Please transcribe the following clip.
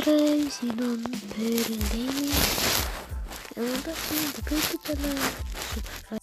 Três e non per lei. È un bambino che tutta la